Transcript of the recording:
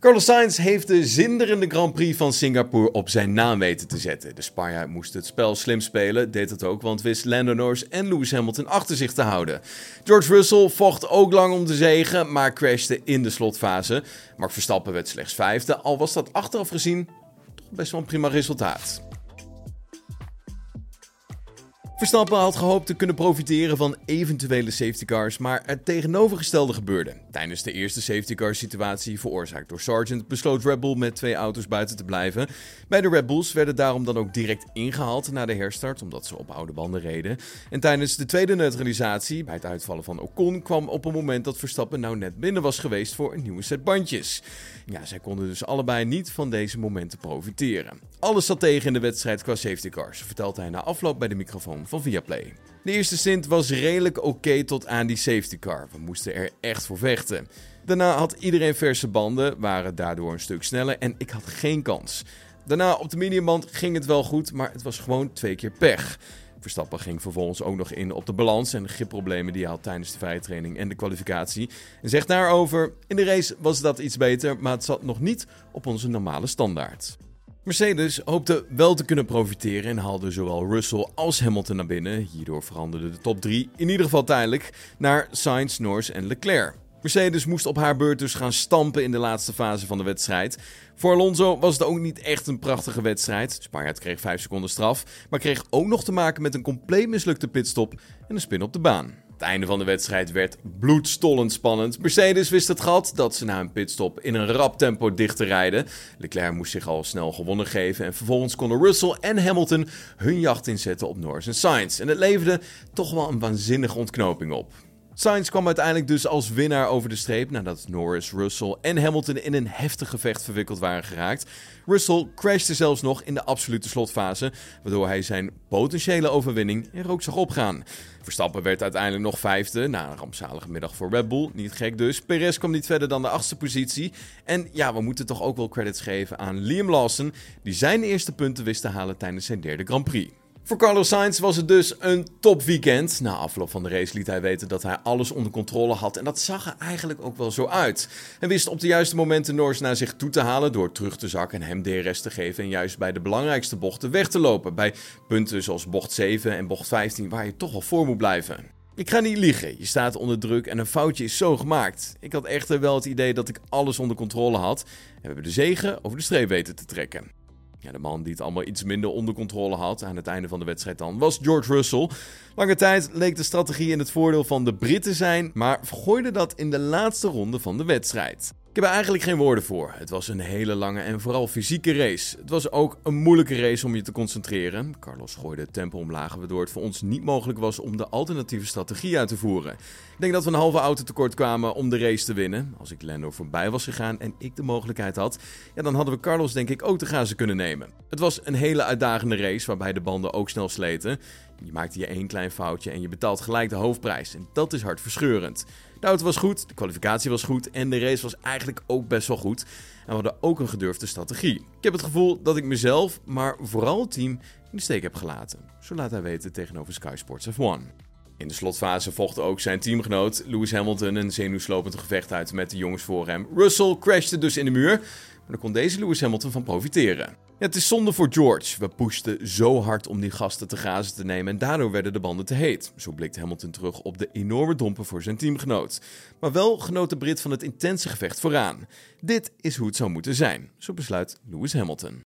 Carlos Sainz heeft de zinderende Grand Prix van Singapore op zijn naam weten te zetten. De Spanjaard moest het spel slim spelen, deed het ook, want wist Lando Norris en Lewis Hamilton achter zich te houden. George Russell vocht ook lang om de zegen, maar crashte in de slotfase. Max Verstappen werd slechts vijfde, al was dat achteraf gezien toch best wel een prima resultaat. Verstappen had gehoopt te kunnen profiteren van eventuele safety cars, maar het tegenovergestelde gebeurde. Tijdens de eerste safety car situatie, veroorzaakt door Sargent, besloot Red Bull met twee auto's buiten te blijven. Beide Red Bulls werden daarom dan ook direct ingehaald na de herstart, omdat ze op oude banden reden. En tijdens de tweede neutralisatie, bij het uitvallen van Ocon, kwam op een moment dat Verstappen nou net binnen was geweest voor een nieuwe set bandjes. Ja, zij konden dus allebei niet van deze momenten profiteren. Alles zat tegen in de wedstrijd qua safety cars, vertelde hij na afloop bij de microfoon van Viaplay. De eerste stint was redelijk oké tot aan die safety car. We moesten er echt voor vechten. Daarna had iedereen verse banden, waren daardoor een stuk sneller en ik had geen kans. Daarna op de mediumband ging het wel goed, maar het was gewoon twee keer pech. Verstappen ging vervolgens ook nog in op de balans en de gripproblemen die hij had tijdens de vrije training en de kwalificatie. En zegt daarover: In de race was dat iets beter, maar het zat nog niet op onze normale standaard. Mercedes hoopte wel te kunnen profiteren en haalde zowel Russell als Hamilton naar binnen. Hierdoor veranderde de top 3, in ieder geval tijdelijk, naar Sainz, Norris en Leclerc. Mercedes moest op haar beurt dus gaan stampen in de laatste fase van de wedstrijd. Voor Alonso was het ook niet echt een prachtige wedstrijd. Spanjaard kreeg 5 seconden straf, maar kreeg ook nog te maken met een compleet mislukte pitstop en een spin op de baan. Het einde van de wedstrijd werd bloedstollend spannend. Mercedes wist het gat dat ze na een pitstop in een rap tempo dicht te rijden. Leclerc moest zich al snel gewonnen geven en vervolgens konden Russell en Hamilton hun jacht inzetten op Norris en. En het leverde toch wel een waanzinnige ontknoping op. Sainz kwam uiteindelijk dus als winnaar over de streep nadat Norris, Russell en Hamilton in een heftig gevecht verwikkeld waren geraakt. Russell crashte zelfs nog in de absolute slotfase, waardoor hij zijn potentiële overwinning er ook zag opgaan. Verstappen werd uiteindelijk nog vijfde, na een rampzalige middag voor Red Bull. Niet gek dus. Perez kwam niet verder dan de achtste positie. En ja, we moeten toch ook wel credits geven aan Liam Lawson, die zijn eerste punten wist te halen tijdens zijn derde Grand Prix. Voor Carlos Sainz was het dus een topweekend. Na afloop van de race liet hij weten dat hij alles onder controle had. En dat zag er eigenlijk ook wel zo uit. Hij wist op de juiste momenten Norris naar zich toe te halen door terug te zakken en hem DRS te geven. En juist bij de belangrijkste bochten weg te lopen. Bij punten zoals bocht 7 en bocht 15 waar je toch wel voor moet blijven. Ik ga niet liegen, je staat onder druk en een foutje is zo gemaakt. Ik had echter wel het idee dat ik alles onder controle had. En we hebben de zegen over de streep weten te trekken. De man die het allemaal iets minder onder controle had aan het einde van de wedstrijd dan, was George Russell. Lange tijd leek de strategie in het voordeel van de Britten zijn, maar vergooide dat in de laatste ronde van de wedstrijd. Ik heb er eigenlijk geen woorden voor. Het was een hele lange en vooral fysieke race. Het was ook een moeilijke race om je te concentreren. Carlos gooide het tempo omlaag, waardoor het voor ons niet mogelijk was om de alternatieve strategie uit te voeren. Ik denk dat we een halve auto tekort kwamen om de race te winnen. Als ik Lando voorbij was gegaan en ik de mogelijkheid had, ja, dan hadden we Carlos denk ik ook te gazen kunnen nemen. Het was een hele uitdagende race waarbij de banden ook snel sleten. Je maakte je één klein foutje en je betaalt gelijk de hoofdprijs. En dat is hartverscheurend. De auto was goed, de kwalificatie was goed en de race was eigenlijk ook best wel goed. En we hadden ook een gedurfde strategie. Ik heb het gevoel dat ik mezelf, maar vooral het team, in de steek heb gelaten. Zo laat hij weten tegenover Sky Sports F1. In de slotfase vocht ook zijn teamgenoot Lewis Hamilton een zenuwslopend gevecht uit met de jongens voor hem. Russell crashte dus in de muur, maar daar kon deze Lewis Hamilton van profiteren. Het is zonde voor George. We pushten zo hard om die gasten te gazen te nemen en daardoor werden de banden te heet. Zo blikt Hamilton terug op de enorme dompen voor zijn teamgenoot. Maar wel genoot de Brit van het intense gevecht vooraan. Dit is hoe het zou moeten zijn, zo besluit Lewis Hamilton.